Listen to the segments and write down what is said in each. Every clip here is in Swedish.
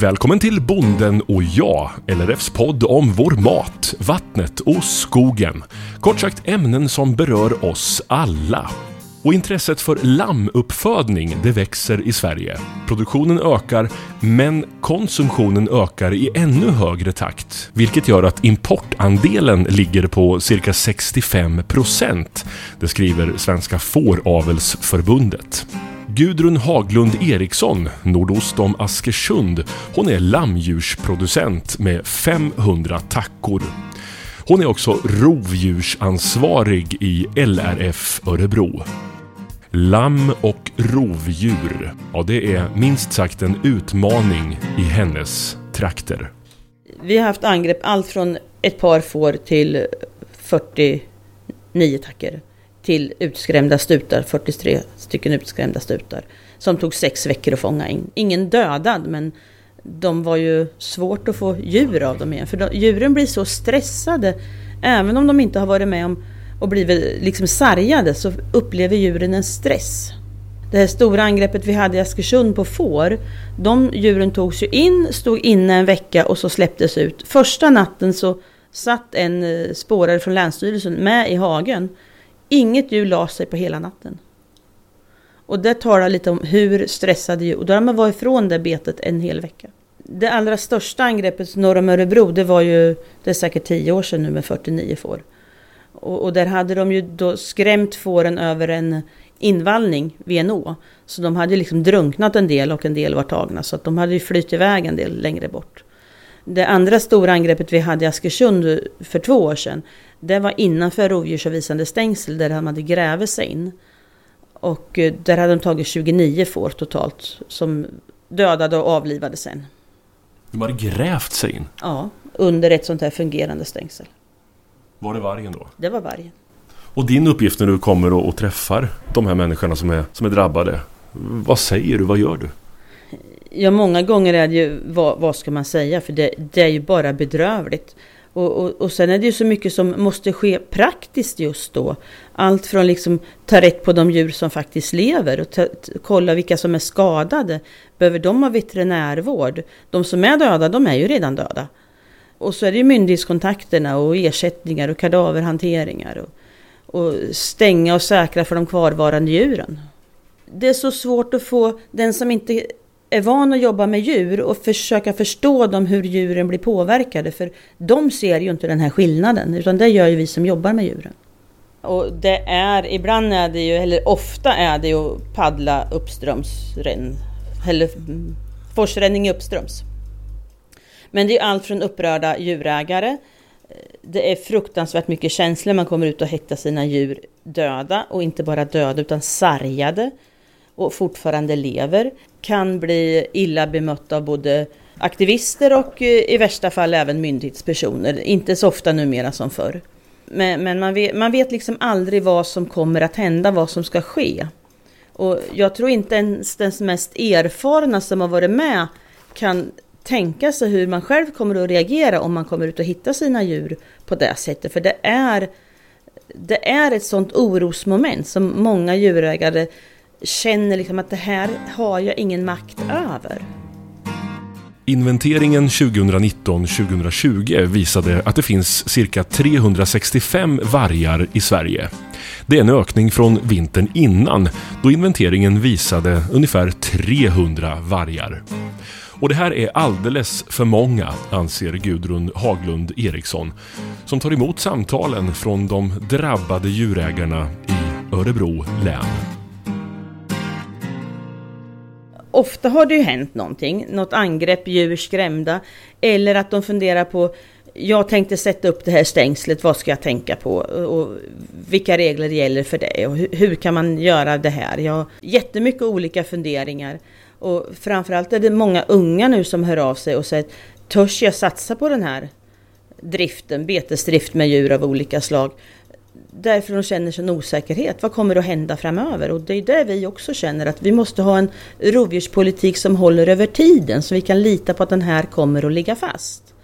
Välkommen till Bonden och jag, LRFs podd om vår mat, vattnet och skogen. Kort sagt ämnen som berör oss alla. Och intresset för lammuppfödning det växer i Sverige. Produktionen ökar, men konsumtionen ökar i ännu högre takt. Vilket gör att importandelen ligger på cirka 65 procent. Det skriver Svenska Fåravelsförbundet. Gudrun Haglund Eriksson, nordost om Askersund, hon är lammdjursproducent med 500 tackor. Hon är också rovdjursansvarig i LRF Örebro. Lamm och rovdjur, ja det är minst sagt en utmaning i hennes trakter. Vi har haft angrepp allt från ett par får till 49 tackor till utskrämda stutar, 43 stycken utskrämda stutar. Som tog sex veckor att fånga in. Ingen dödad men de var ju svårt att få djur av dem igen. För de, djuren blir så stressade. Även om de inte har varit med om och blivit liksom sargade så upplever djuren en stress. Det här stora angreppet vi hade i Askersund på får, de djuren togs ju in, stod inne en vecka och så släpptes ut. Första natten så satt en eh, spårare från Länsstyrelsen med i hagen Inget djur la sig på hela natten. Och det talar lite om hur stressade djur, och då har man varit ifrån det betet en hel vecka. Det allra största angreppet norr om Örebro, det var ju, det är säkert tio år sedan nu med 49 får. Och, och där hade de ju då skrämt fåren över en invallning vid en å. Så de hade liksom drunknat en del och en del var tagna. Så att de hade ju flytt iväg en del längre bort. Det andra stora angreppet vi hade i Askersund för två år sedan, det var innanför rovdjursavvisande stängsel där de hade grävt sig in. Och eh, där hade de tagit 29 får totalt som dödade och avlivade sen. De hade grävt sig in? Ja, under ett sånt här fungerande stängsel. Var det vargen då? Det var vargen. Och din uppgift när du kommer och, träffar de här människorna som är, som är drabbade. Vad säger du? Vad gör du? Ja, många gånger är det ju, vad, vad ska man säga? För det, det är ju bara bedrövligt. Och, och, och sen är det ju så mycket som måste ske praktiskt just då. Allt från liksom ta rätt på de djur som faktiskt lever och ta, kolla vilka som är skadade. Behöver de ha veterinärvård? De som är döda, de är ju redan döda. Och så är det ju myndighetskontakterna och ersättningar och kadaverhanteringar. Och, och stänga och säkra för de kvarvarande djuren. Det är så svårt att få den som inte är van att jobba med djur och försöka förstå dem hur djuren blir påverkade. För de ser ju inte den här skillnaden, utan det gör ju vi som jobbar med djuren. Och det är, ibland är det ju, eller ofta är det ju paddla uppströms, eller forsränning uppströms. Men det är allt från upprörda djurägare, det är fruktansvärt mycket känslor, man kommer ut och häktar sina djur döda och inte bara döda utan sargade och fortfarande lever kan bli illa bemött av både aktivister och eh, i värsta fall även myndighetspersoner. Inte så ofta numera som förr. Men, men man, vet, man vet liksom aldrig vad som kommer att hända, vad som ska ske. Och jag tror inte ens den mest erfarna som har varit med kan tänka sig hur man själv kommer att reagera om man kommer ut och hittar sina djur på det sättet. För det är, det är ett sånt orosmoment som många djurägare känner liksom att det här har jag ingen makt över. Inventeringen 2019-2020 visade att det finns cirka 365 vargar i Sverige. Det är en ökning från vintern innan då inventeringen visade ungefär 300 vargar. Och det här är alldeles för många, anser Gudrun Haglund Eriksson, som tar emot samtalen från de drabbade djurägarna i Örebro län ofta har det ju hänt någonting, något angrepp, djur skrämda, eller att de funderar på jag tänkte sätta upp det här stängslet, vad ska jag tänka på? Och vilka regler gäller för det? Och hur, kan man göra det här? Jag har jättemycket olika funderingar. Och framförallt är det många unga nu som hör av sig och säger Törs jag satsa på den här driften, betesdrift med djur av olika slag? Därför de känner sin osäkerhet. Vad kommer att hända framöver? Och det är det vi också känner att vi måste ha en rovdjurspolitik som håller över tiden så vi kan lita på att den här kommer att ligga fast.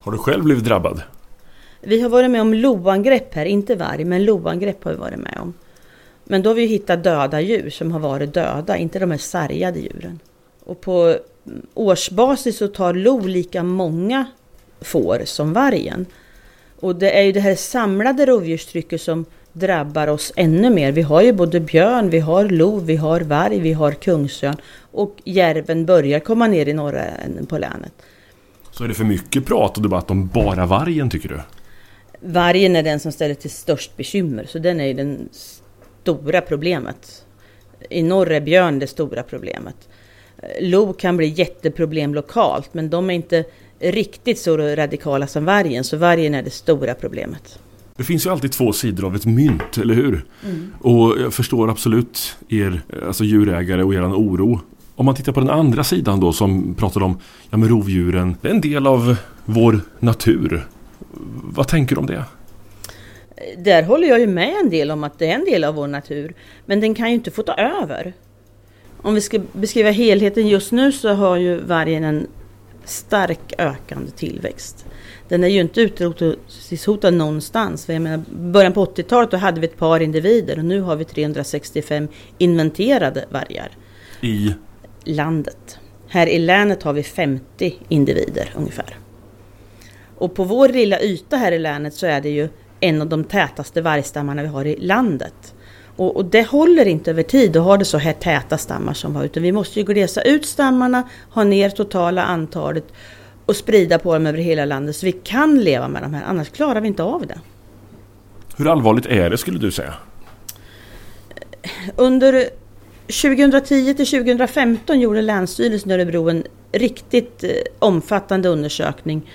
Har du själv blivit drabbad? Vi har varit med om loangrepp här, inte varg, men loangrepp har vi varit med om. Men då har vi hittat döda djur som har varit döda, inte de här sargade djuren. Och på årsbasis så tar lo lika många får som vargen. Och det är ju det här samlade rovdjurstrycket som drabbar oss ännu mer. Vi har ju både björn, vi har lo, vi har varg, vi har kungsörn och järven börjar komma ner i norra änden på länet. Så är det för mycket prat och debatt om bara vargen tycker du? Vargen är den som ställer till störst bekymmer, så den är ju det stora problemet. I norr är björn det stora problemet. Lo kan bli jätteproblem lokalt, men de är inte riktigt så radikala som vargen, så vargen är det stora problemet. Det finns ju alltid två sidor av ett mynt, eller hur? Mm. Och jag förstår absolut er alltså djurägare och er oro. Om man tittar på den andra sidan då som pratar om ja, men rovdjuren, det är en del av vår natur. Vad tänker du om det? Där håller jag ju med en del om att det är en del av vår natur. Men den kan ju inte få ta över. Om vi ska beskriva helheten just nu så har ju vargen en stark ökande tillväxt. Den är ju inte utrotningshotad någonstans. För jag menar, början på 80-talet då hade vi ett par individer och nu har vi 365 inventerade vargar. I? Landet. Här i länet har vi 50 individer ungefär. Och på vår lilla yta här i länet så är det ju en av de tätaste vargstammarna vi har i landet. Och, och, det håller inte över tid att ha det så här täta stammar som vi har. Utan vi måste ju glesa ut stammarna, ha ner totala antalet och sprida på dem över hela landet så vi kan leva med de här. Annars klarar vi inte av det. Hur allvarligt är det skulle du säga? Under 2010 till 2015 gjorde Länsstyrelsen i Örebro en riktigt eh, omfattande undersökning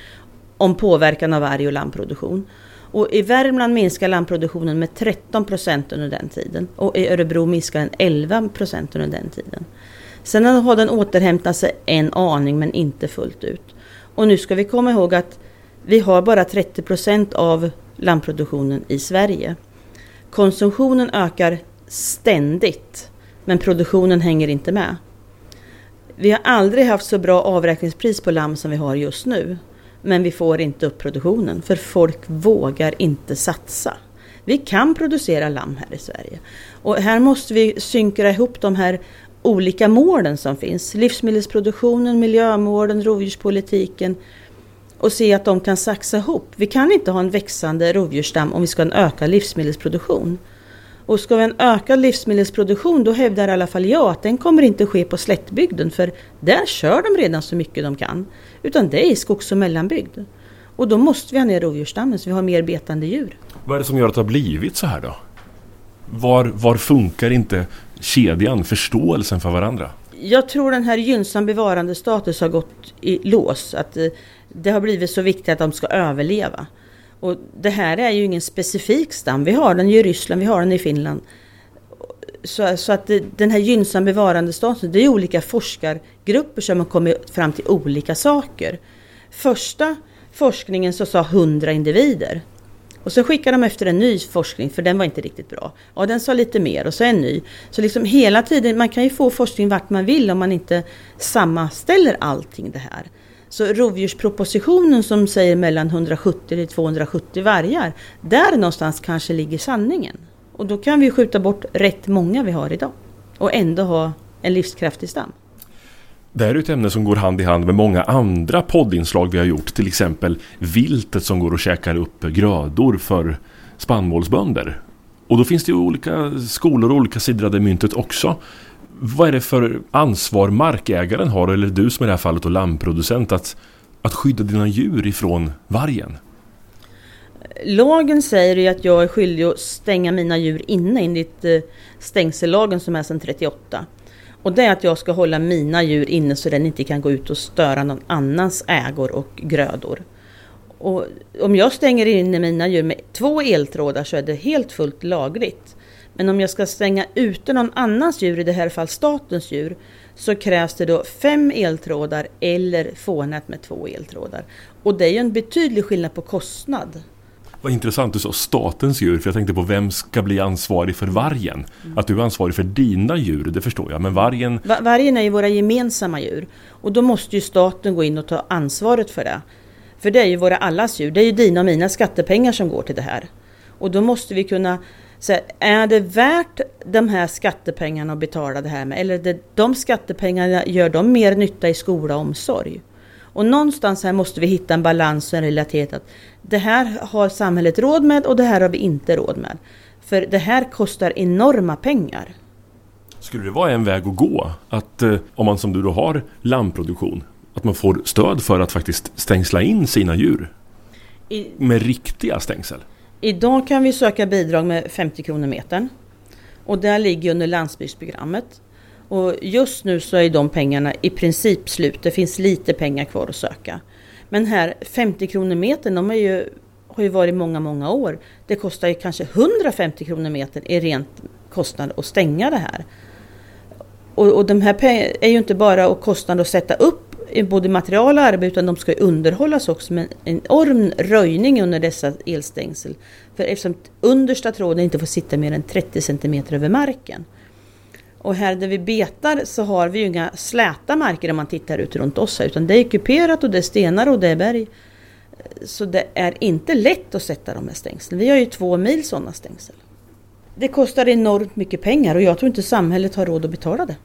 om påverkan av varg och lammproduktion. Och I Värmland minskar lammproduktionen med 13 procent under den tiden och i Örebro minskar den 11 procent under den tiden. Sen har den återhämtat sig en aning men inte fullt ut. Och nu ska vi komma ihåg att vi har bara 30 procent av lammproduktionen i Sverige. Konsumtionen ökar ständigt men produktionen hänger inte med. Vi har aldrig haft så bra avräkningspris på lamm som vi har just nu. Men vi får inte upp produktionen för folk vågar inte satsa. Vi kan producera lamm här i Sverige. Och här måste vi synkra ihop de här olika målen som finns. Livsmedelsproduktionen, miljömålen, rovdjurspolitiken och se att de kan saxa ihop. Vi kan inte ha en växande rovdjursstam om vi ska ha en ökad livsmedelsproduktion. Och ska vi ha en ökad livsmedelsproduktion då hävdar i alla fall jag att den kommer inte ske på slättbygden för där kör de redan så mycket de kan. Utan det är i skogs och mellanbygd. Och då måste vi ha ner rovdjursstammen så vi har mer betande djur. Vad är det som gör att det har blivit så här då? Var, var funkar inte kedjan, förståelsen för varandra? Jag tror den här gynnsam bevarandestatus har gått i lås. Att eh, det har blivit så viktigt att de ska överleva. Och det här är ju ingen specifik stam. Vi har den i Ryssland, vi har den i Finland. Så, så att det, den här gynnsam bevarandestatusen, det är olika forskargrupper som har kommit fram till olika saker. Första forskningen så sa 100 individer. Och så skickade de efter en ny forskning för den var inte riktigt bra. Ja, den sa lite mer och så en ny. Så liksom hela tiden, man kan ju få forskning vart man vill om man inte sammanställer allting det här. Så rovdjurspropositionen som säger mellan 170 till 270 vargar, där någonstans kanske ligger sanningen. Och då kan vi skjuta bort rätt många vi har idag och ändå ha en livskraftig stam. Det här är ett ämne som går hand i hand med många andra poddinslag vi har gjort. Till exempel viltet som går och käkar upp grödor för spannmålsbönder. Och då finns det ju olika skolor och olika sidor av det myntet också. Vad är det för ansvar markägaren har, eller du som i det här fallet och lammproducent, att, att skydda dina djur ifrån vargen? Lagen säger ju att jag är skyldig att stänga mina djur inne enligt eh, stängsellagen som är sedan 38. Och det är att jag ska hålla mina djur inne så den inte kan gå ut och störa någon annans ägor och grödor. Och om jag stänger inne mina djur med två eltrådar så är det helt fullt lagligt. Men om jag ska stänga ute någon annans djur, i det här fallet statens djur, så krävs det då fem eltrådar eller fånät med två eltrådar. Och det är ju en betydlig skillnad på kostnad. Vad intressant du sa statens djur, för jag tänkte på vem ska bli ansvarig för vargen? Mm. Att du är ansvarig för dina djur, det förstår jag, men vargen... Va vargen är ju våra gemensamma djur. Och då måste ju staten gå in och ta ansvaret för det. För det är ju våra allas djur, det är ju dina och mina skattepengar som går till det här. Och då måste vi kunna Så är det värt de här skattepengarna att betala det här med? Eller det, de skattepengarna gör de mer nytta i skola och omsorg? Och någonstans här måste vi hitta en balans och en relativitet. Att det här har samhället råd med och det här har vi inte råd med. För det här kostar enorma pengar. Skulle det vara en väg att gå? Att eh, om man som du då har lammproduktion, att man får stöd för att faktiskt stängsla in sina djur? I, med riktiga stängsel? Idag kan vi söka bidrag med 50 kronor metern. Och det ligger under landsbygdsprogrammet. Och just nu så är de pengarna i princip slut. Det finns lite pengar kvar att söka. Men här 50 kronor metern, de är ju, har ju varit många, många år. Det kostar ju kanske 150 kronor metern i rent kostnad att stänga det här. Och, och de här pengarna är ju inte bara kostnad att sätta upp Eh, både material och arbete utan de ska underhållas också med en enorm röjning under dessa elstängsel. För eftersom understa tråden inte får sitta mer än 30 cm över marken. Och här där vi betar så har vi ju inga släta marker om man tittar ut runt oss här, utan det är kuperat och det är stenar och det är berg. Så det är inte lätt att sätta de här stängslen. Vi har ju två mil sådana stängsel. Det kostar enormt mycket pengar och jag tror inte samhället har råd att betala det.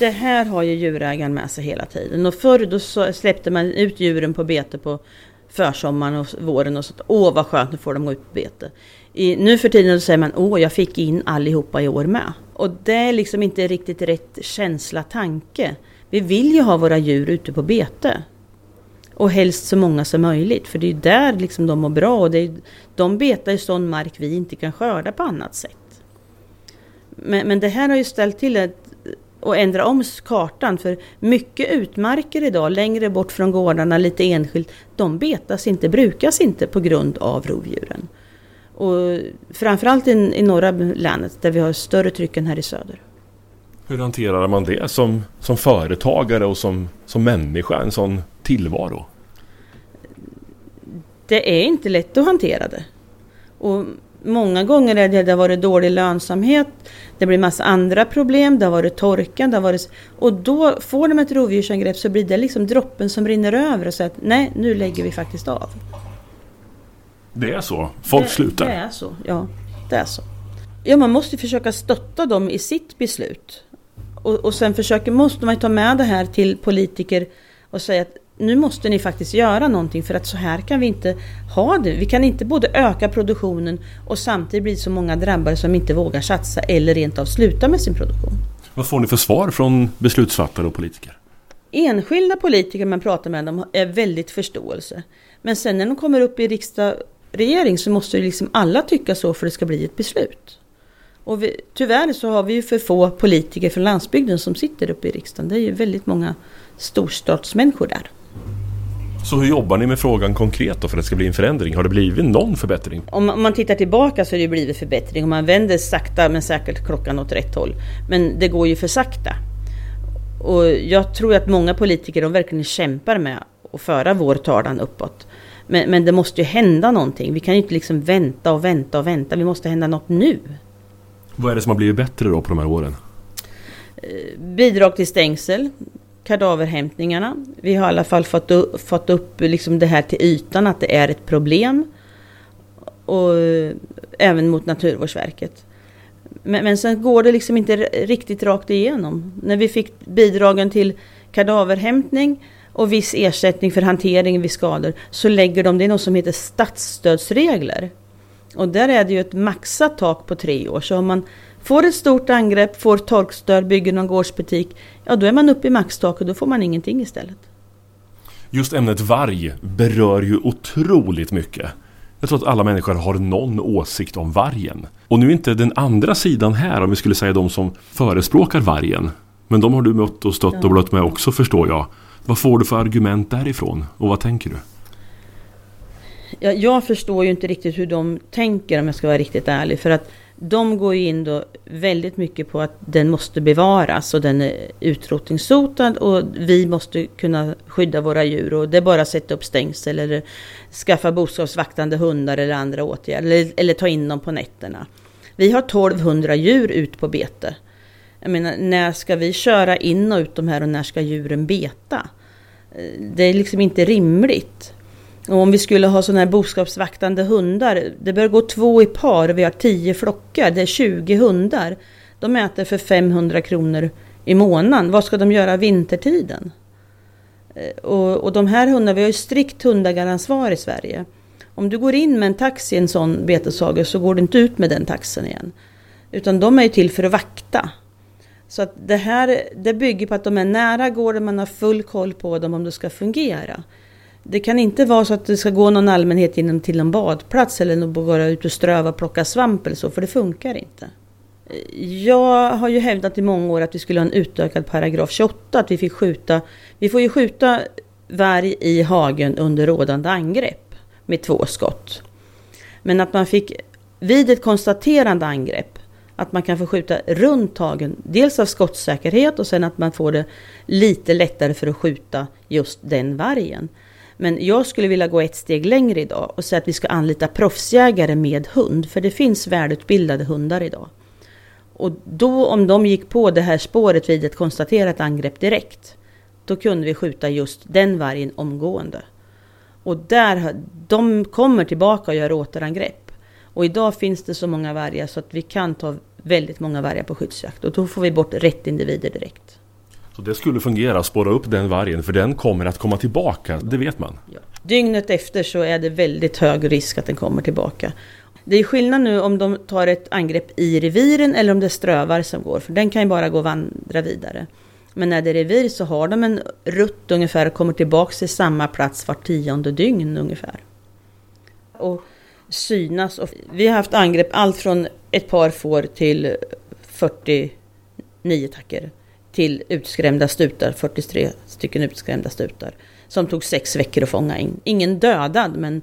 Det här har ju djurägaren med sig hela tiden och förr då släppte man ut djuren på bete på försommaren och våren och sånt. Åh vad skönt, nu får de gå ut på bete. I, nu för tiden så säger man åh, jag fick in allihopa i år med. Och det är liksom inte riktigt rätt känsla, tanke. Vi vill ju ha våra djur ute på bete. Och helst så många som möjligt, för det är ju där liksom de mår bra. Och det är, de betar i sån mark vi inte kan skörda på annat sätt. Men, men det här har ju ställt till ett och ändra om kartan. För mycket utmarker idag, längre bort från gårdarna, lite enskilt, de betas inte, brukas inte på grund av rovdjuren. Och framförallt i, i norra länet där vi har större tryck än här i söder. Hur hanterar man det som, som företagare och som, som människa, en sån tillvaro? Det är inte lätt att hantera det. Och många gånger är det, det har varit dålig lönsamhet, det blir massa andra problem, det har varit torka, det har varit... Och då får de ett rovdjursangrepp så blir det liksom droppen som rinner över och säger att nej, nu lägger vi faktiskt av. Det är så? Folk det, slutar? Det är så, ja. Det är så. Ja, man måste försöka stötta dem i sitt beslut. Och, och sen försöker, måste man ta med det här till politiker och säga att nu måste ni faktiskt göra någonting för att så här kan vi inte ha det. Vi kan inte både öka produktionen och samtidigt bli så många drabbade som inte vågar satsa eller rent av sluta med sin produktion. Vad får ni för svar från beslutsfattare och politiker? Enskilda politiker man pratar med dem är väldigt förståelse. Men sen när de kommer upp i riksdag regering så måste ju liksom alla tycka så för att det ska bli ett beslut. Och vi, tyvärr så har vi ju för få politiker från landsbygden som sitter uppe i riksdagen. Det är ju väldigt många storstadsmänniskor där. Så hur jobbar ni med frågan konkret då för att det ska bli en förändring? Har det blivit någon förbättring? Om man tittar tillbaka så har det blivit förbättring och man vänder sakta men säkert klockan åt rätt håll. Men det går ju för sakta. Och jag tror att många politiker de verkligen kämpar med att föra vår talan uppåt. Men, men det måste ju hända någonting. Vi kan ju inte liksom vänta och vänta och vänta. Vi måste hända något nu. Vad är det som har blivit bättre då på de här åren? Eh, bidrag till stängsel, kadaverhämtningarna. Vi har i alla fall fått upp, fått upp liksom det här till ytan att det är ett problem. Och eh, även mot Naturvårdsverket. Men, men sen går det liksom inte riktigt rakt igenom. När vi fick bidragen till kadaverhämtning och viss ersättning för hantering vid skador så lägger de, det är något som heter statsstödsregler. Och där är det ju ett maxat tak på tre år. Så om man får ett stort angrepp, får torkstöd, bygger någon gårdsbutik, ja då är man uppe i maxtaket och då får man ingenting istället. Just ämnet varg berör ju otroligt mycket. Jag tror att alla människor har någon åsikt om vargen. Och nu är inte den andra sidan här, om vi skulle säga de som förespråkar vargen. Men de har du mött och stött och blött med också förstår jag. Vad får du för argument därifrån och vad tänker du? Jag, jag förstår ju inte riktigt hur de tänker om jag ska vara riktigt ärlig. För att de går ju in då väldigt mycket på att den måste bevaras och den är utrotningshotad och vi måste kunna skydda våra djur och det är bara att sätta upp stängsel eller skaffa boskapsvaktande hundar eller andra åtgärder eller, eller ta in dem på nätterna. Vi har 1200 djur ut på bete. Jag menar, när ska vi köra in och ut de här och när ska djuren beta? Eh, det är liksom inte rimligt. Och om vi skulle ha sådana här boskapsvaktande hundar, det bör gå två i par och vi har tio flockar, det är 20 hundar. De äter för 500 kronor i månaden. Vad ska de göra vintertiden? Eh, och, och de här hundarna, vi har ju strikt hundägaransvar i Sverige. Om du går in med en tax i en sån beteshage så går du inte ut med den taxen igen. Utan de är ju till för att vakta. Så att det här det bygger på att de är nära gården, man har full koll på dem om det ska fungera. Det kan inte vara så att det ska gå någon allmänhet in till en badplats eller bara ut och ströva och plocka svamp eller så, för det funkar inte. Jag har ju hävdat i många år att vi skulle ha en utökad paragraf 28, att vi fick skjuta, vi får ju skjuta varg i hagen under rådande angrepp med två skott. Men att man fick vid ett konstaterande angrepp att man kan få skjuta runt hagen. Dels av skottsäkerhet och sen att man får det lite lättare för att skjuta just den vargen. Men jag skulle vilja gå ett steg längre idag och säga att vi ska anlita proffsjägare med hund. För det finns välutbildade hundar idag. Och då om de gick på det här spåret vid ett konstaterat angrepp direkt. Då kunde vi skjuta just den vargen omgående. Och där, de kommer tillbaka och gör återangrepp. Och idag finns det så många vargar så att vi kan ta väldigt många vargar på skyddsjakt. Och då får vi bort rätt individer direkt. Så det skulle fungera, spåra upp den vargen, för den kommer att komma tillbaka, det vet man. Ja. Dygnet efter så är det väldigt hög risk att den kommer tillbaka. Det är skillnad nu om de tar ett angrepp i reviren eller om det är strövar som går, för den kan ju bara gå och vandra vidare. Men när det är revir så har de en rutt ungefär och kommer tillbaka till samma plats var tionde dygn ungefär. Och synas. Och vi har haft angrepp allt från ett par får till 49 tacker till utskrämda stutar, 43 stycken utskrämda stutar. Som tog sex veckor att fånga in. Ingen dödad men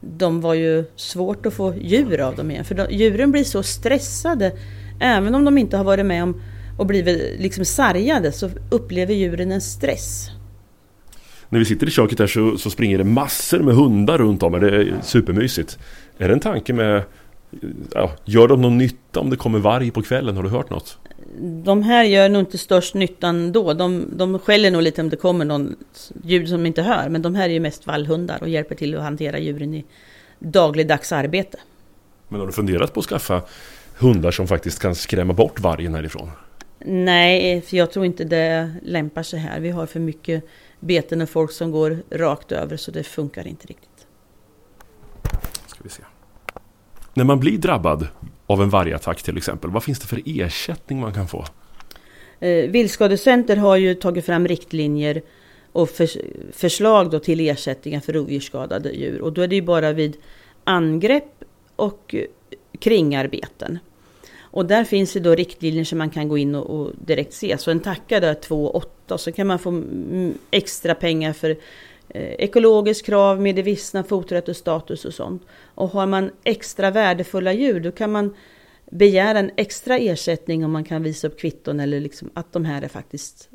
de var ju svårt att få djur av dem igen. För de, djuren blir så stressade. Även om de inte har varit med om och blivit liksom sargade så upplever djuren en stress. När vi sitter i köket här så, så springer det massor med hundar runt om. Det är supermysigt. Är det en tanke med ja, Gör de någon nytta om det kommer varg på kvällen? Har du hört något? De här gör nog inte störst nyttan då. De, de skäller nog lite om det kommer någon ljud som de inte hör. Men de här är ju mest vallhundar och hjälper till att hantera djuren i dagligdags arbete. Men har du funderat på att skaffa hundar som faktiskt kan skrämma bort vargen härifrån? Nej, för jag tror inte det lämpar sig här. Vi har för mycket beten och folk som går rakt över så det funkar inte riktigt. Ska vi se. När man blir drabbad av en vargattack till exempel, vad finns det för ersättning man kan få? Eh, Viltskadecenter har ju tagit fram riktlinjer och för, förslag då till ersättningar för rovdjursskadade djur. Och då är det ju bara vid angrepp och eh, kringarbeten. Och där finns det då riktlinjer som man kan gå in och, och direkt se. Så en tacka där 2,8 så kan man få extra pengar för ekologiskt krav, medievissna, foträtt och status och sånt. Och har man extra värdefulla djur då kan man begära en extra ersättning om man kan visa upp kvitton eller liksom att de här är faktiskt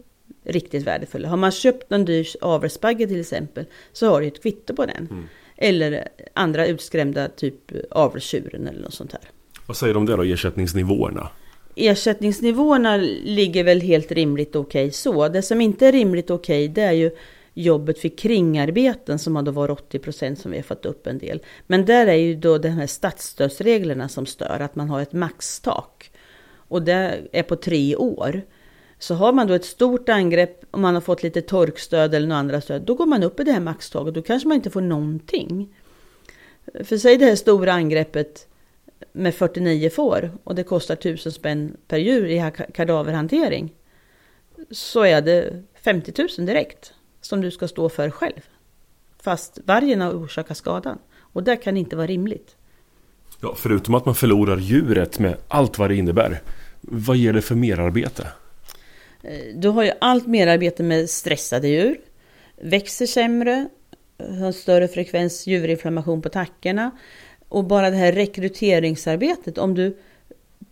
riktigt värdefulla. Har man köpt en dyr avelsbagge till exempel så har du ett kvitto på den. Mm. Eller andra utskrämda typ avelstjuren eller något sånt här. Vad säger du om det då, ersättningsnivåerna? Ersättningsnivåerna ligger väl helt rimligt okej okay så. Det som inte är rimligt okej okay, det är ju jobbet för kringarbeten som har då varit 80 procent som vi har fått upp en del. Men där är ju då de här statsstödsreglerna som stör, att man har ett maxtak. Och det är på tre år. Så har man då ett stort angrepp och man har fått lite torkstöd eller några andra stöd, då går man upp i det här maxtaket. Då kanske man inte får någonting. För säg det här stora angreppet med 49 får och det kostar 1000 spänn per djur i kadaverhantering. Så är det 50 000 direkt som du ska stå för själv. Fast vargen har orsakat skadan. Och det kan inte vara rimligt. Ja, förutom att man förlorar djuret med allt vad det innebär. Vad ger det för merarbete? Eh, du har ju allt merarbete med stressade djur. Växer sämre. Har större frekvens djurinflammation på tackorna. Och bara det här rekryteringsarbetet. Om du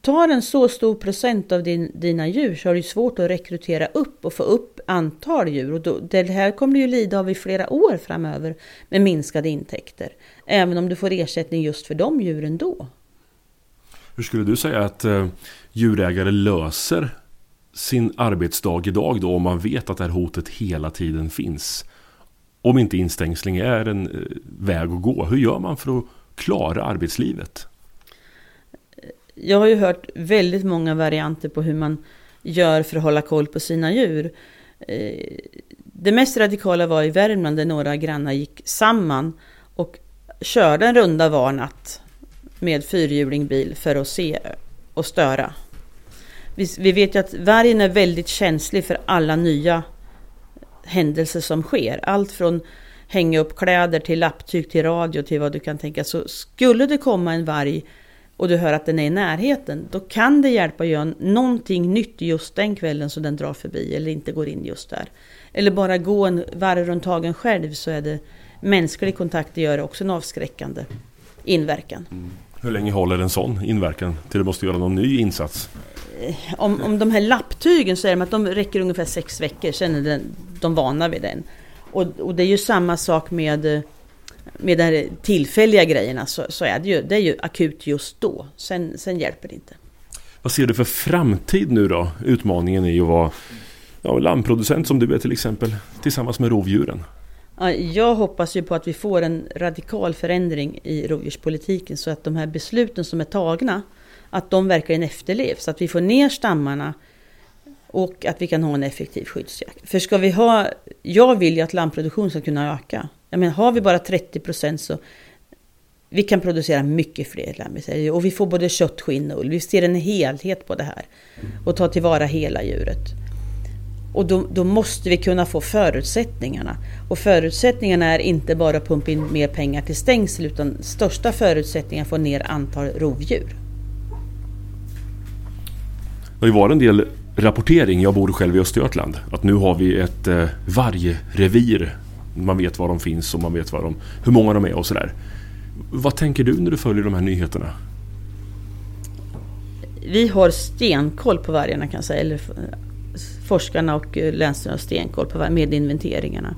tar en så stor procent av din, dina djur så har du svårt att rekrytera upp och få upp antal djur. Och då, det här kommer du ju lida av i flera år framöver med minskade intäkter. Även om du får ersättning just för de djuren då. Hur skulle du säga att eh, djurägare löser sin arbetsdag idag då om man vet att det här hotet hela tiden finns? om inte instängsling är en eh, väg att gå. Hur gör man för att klara arbetslivet? Jag har ju hört väldigt många varianter på hur man gör för att hålla koll på sina djur. Eh, det mest radikala var i Värmland där några grannar gick samman och körde en runda var natt med fyrhjulingbil för att se och störa. Vi, vet ju att vargen är väldigt känslig för alla nya händelser som sker. Allt från hänga upp kläder till lapptyg till radio till vad du kan tänka. Så skulle det komma en varg och du hör att den är i närheten, då kan det hjälpa att göra någonting nytt just den kvällen så den drar förbi eller inte går in just där. Eller bara gå en varv runt hagen själv så är det mänsklig kontakt, det gör också en avskräckande inverkan. Mm. Hur länge håller en sån inverkan till du måste göra någon ny insats? Eh, om, om de här lapptygen så är de att de räcker ungefär sex veckor, sen är den, de vana vid den. Och, och det är ju samma sak med med de här tillfälliga grejerna så, så, är det ju, det är ju akut just då. Sen, sen hjälper det inte. Vad ser du för framtid nu då? Utmaningen är ju att vara ja, lammproducent som du är till exempel, tillsammans med rovdjuren. Jag hoppas ju på att vi får en radikal förändring i rovdjurspolitiken så att de här besluten som är tagna, att de verkligen efterlevs. Att vi får ner stammarna och att vi kan ha en effektiv skyddsjakt. För ska vi ha, jag vill ju att lammproduktionen ska kunna öka. Jag menar, har vi bara 30 procent så vi kan producera mycket fler lammar. Och vi får både kött, skinn och ull. Vi ser en helhet på det här. Och ta tillvara hela djuret. Och då, då, måste vi kunna få förutsättningarna. Och förutsättningarna är inte bara att pumpa in mer pengar till stängsel utan största förutsättningen är att få ner antal rovdjur. Det har ju varit en del rapportering, jag bor själv i Östergötland, att nu har vi ett eh, vargrevir. Man vet var de finns och man vet var de, hur många de är och sådär. Vad tänker du när du följer de här nyheterna? Vi har stenkoll på vargarna kan jag säga, eller forskarna och eh, länsstyrelsen har stenkoll på med inventeringarna.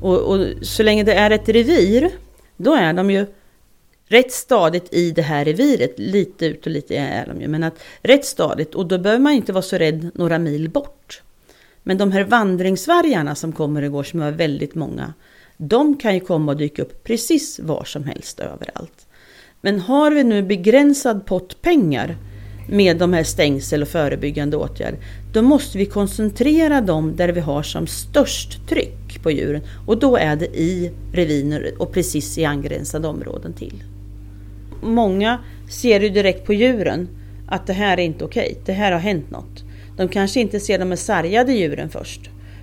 Och, och, så länge det är ett revir, då är de ju rätt stadigt i det här reviret. Lite ut och lite är de ju, men att rätt stadigt. Och då behöver man inte vara så rädd några mil bort. Men de här vandringsvargarna som kommer och går, som är väldigt många, de kan ju komma och dyka upp precis var som helst överallt. Men har vi nu begränsad pott pengar med de här stängsel och förebyggande åtgärder, då måste vi koncentrera dem där vi har som störst tryck på djuren. Och då är det i reviner och precis i angränsande områden till. Många ser ju direkt på djuren att det här är inte okej, det här har hänt något. De kanske inte ser de sargade djuren först.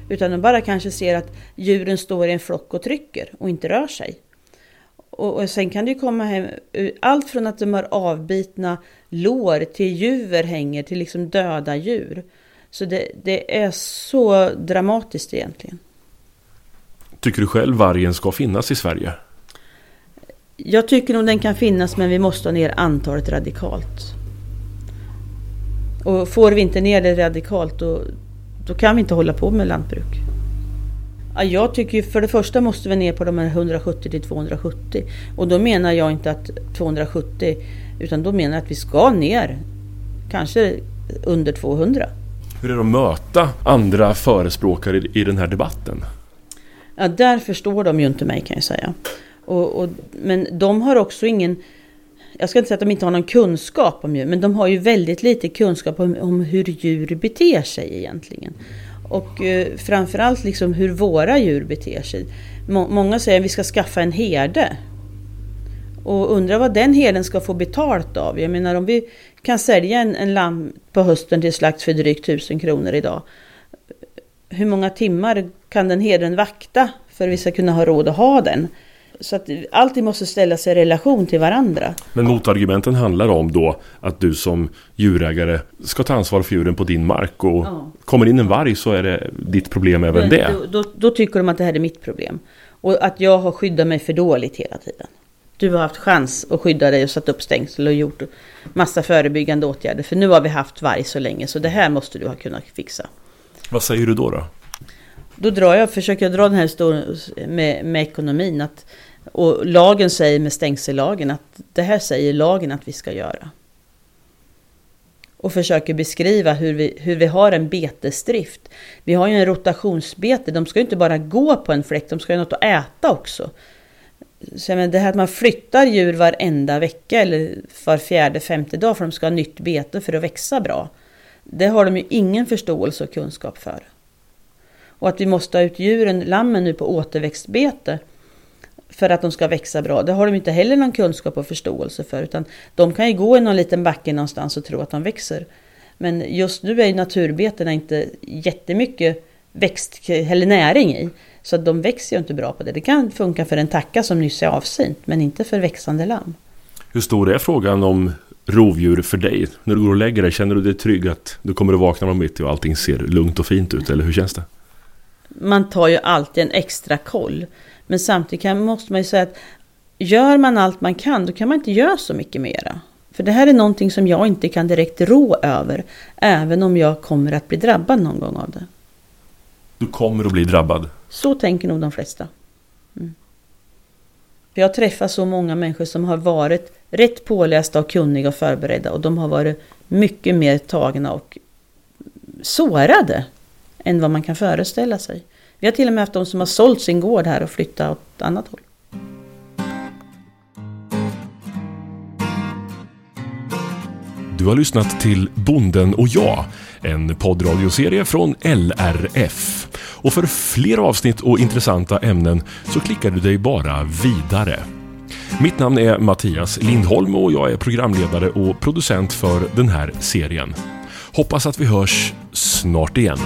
Utan de bara kanske ser att djuren står i en flock och trycker och inte rör sig. Och, och sen kan det ju komma hem allt från att de har avbitna lår till djur hänger till liksom döda djur. Så det, det är så dramatiskt egentligen. Tycker du själv vargen ska finnas i Sverige? Jag tycker nog den kan finnas men vi måste ha ner antalet radikalt. Och får vi inte ner det radikalt då, då kan vi inte hålla på med lantbruk. Ja, jag tycker ju för det första måste vi ner på de här 170 till 270. Och då menar jag inte att 270 utan då menar jag att vi ska ner kanske under 200. Hur är det att möta andra förespråkare i den här debatten? Ja, där förstår de ju inte mig kan jag säga. Och, och, men de har också ingen, jag ska inte säga att de inte har någon kunskap om djur, men de har ju väldigt lite kunskap om, om hur djur beter sig egentligen. Och eh, framförallt liksom hur våra djur beter sig. Må, många säger att vi ska skaffa en herde. Och undrar vad den herden ska få betalt av. Jag menar om vi kan sälja en, en lamm på hösten till slakt för drygt tusen kronor idag. Hur många timmar kan den herden vakta för att vi ska kunna ha råd att ha den? Så att alltid måste ställa sig i relation till varandra. Men motargumenten handlar om då att du som djurägare ska ta ansvar för djuren på din mark och ja. kommer in en varg så är det ditt problem även Men det. Då, då, då, tycker de att det här är mitt problem. Och att jag har skyddat mig för dåligt hela tiden. Du har haft chans att skydda dig och satt upp stängsel och gjort massa förebyggande åtgärder. För nu har vi haft varg så länge så det här måste du ha kunnat fixa. Vad säger du då? Då, då drar jag, försöker jag dra den här historien med, med ekonomin. Att, och lagen säger med stängsellagen att det här säger lagen att vi ska göra. och försöker beskriva hur vi, hur vi har en betesdrift. Vi har ju en rotationsbete, de ska ju inte bara gå på en fläkt, de ska ju ha något att äta också. Så menar, det här att man flyttar djur varenda vecka eller var fjärde, femte dag för att de ska ha nytt bete för att växa bra. Det har de ju ingen förståelse och kunskap för. Och att vi måste ha ut djuren, lammen nu på återväxtbete för att de ska växa bra. Det har de inte heller någon kunskap och förståelse för. Utan de kan ju gå i någon liten backe någonstans och tro att de växer. Men just nu är naturbetena inte jättemycket växt eller näring i. Så de växer ju inte bra på det. Det kan funka för en tacka som nyss är avsint, men inte för växande lamm. Hur stor är frågan om rovdjur för dig? När du går och lägger dig, känner du dig trygg att du kommer att vakna om mitt och allting ser lugnt och fint ut? Eller hur känns det? Man tar ju alltid en extra koll. Men samtidigt kan, måste man ju säga att gör man allt man kan, då kan man inte göra så mycket mera. För det här är någonting som jag inte kan direkt rå över, även om jag kommer att bli drabbad någon gång av det. Du kommer att bli drabbad? Så tänker nog de flesta. Mm. För jag träffar så många människor som har varit rätt pålästa och kunniga och förberedda och de har varit mycket mer tagna och sårade än vad man kan föreställa sig. Vi har till och med haft de som har sålt sin gård här och flyttat åt annat håll. Du har lyssnat till Bonden och jag, en poddradioserie från LRF. Och för fler avsnitt och intressanta ämnen så klickar du dig bara vidare. Mitt namn är Mattias Lindholm och jag är programledare och producent för den här serien. Hoppas att vi hörs snart igen.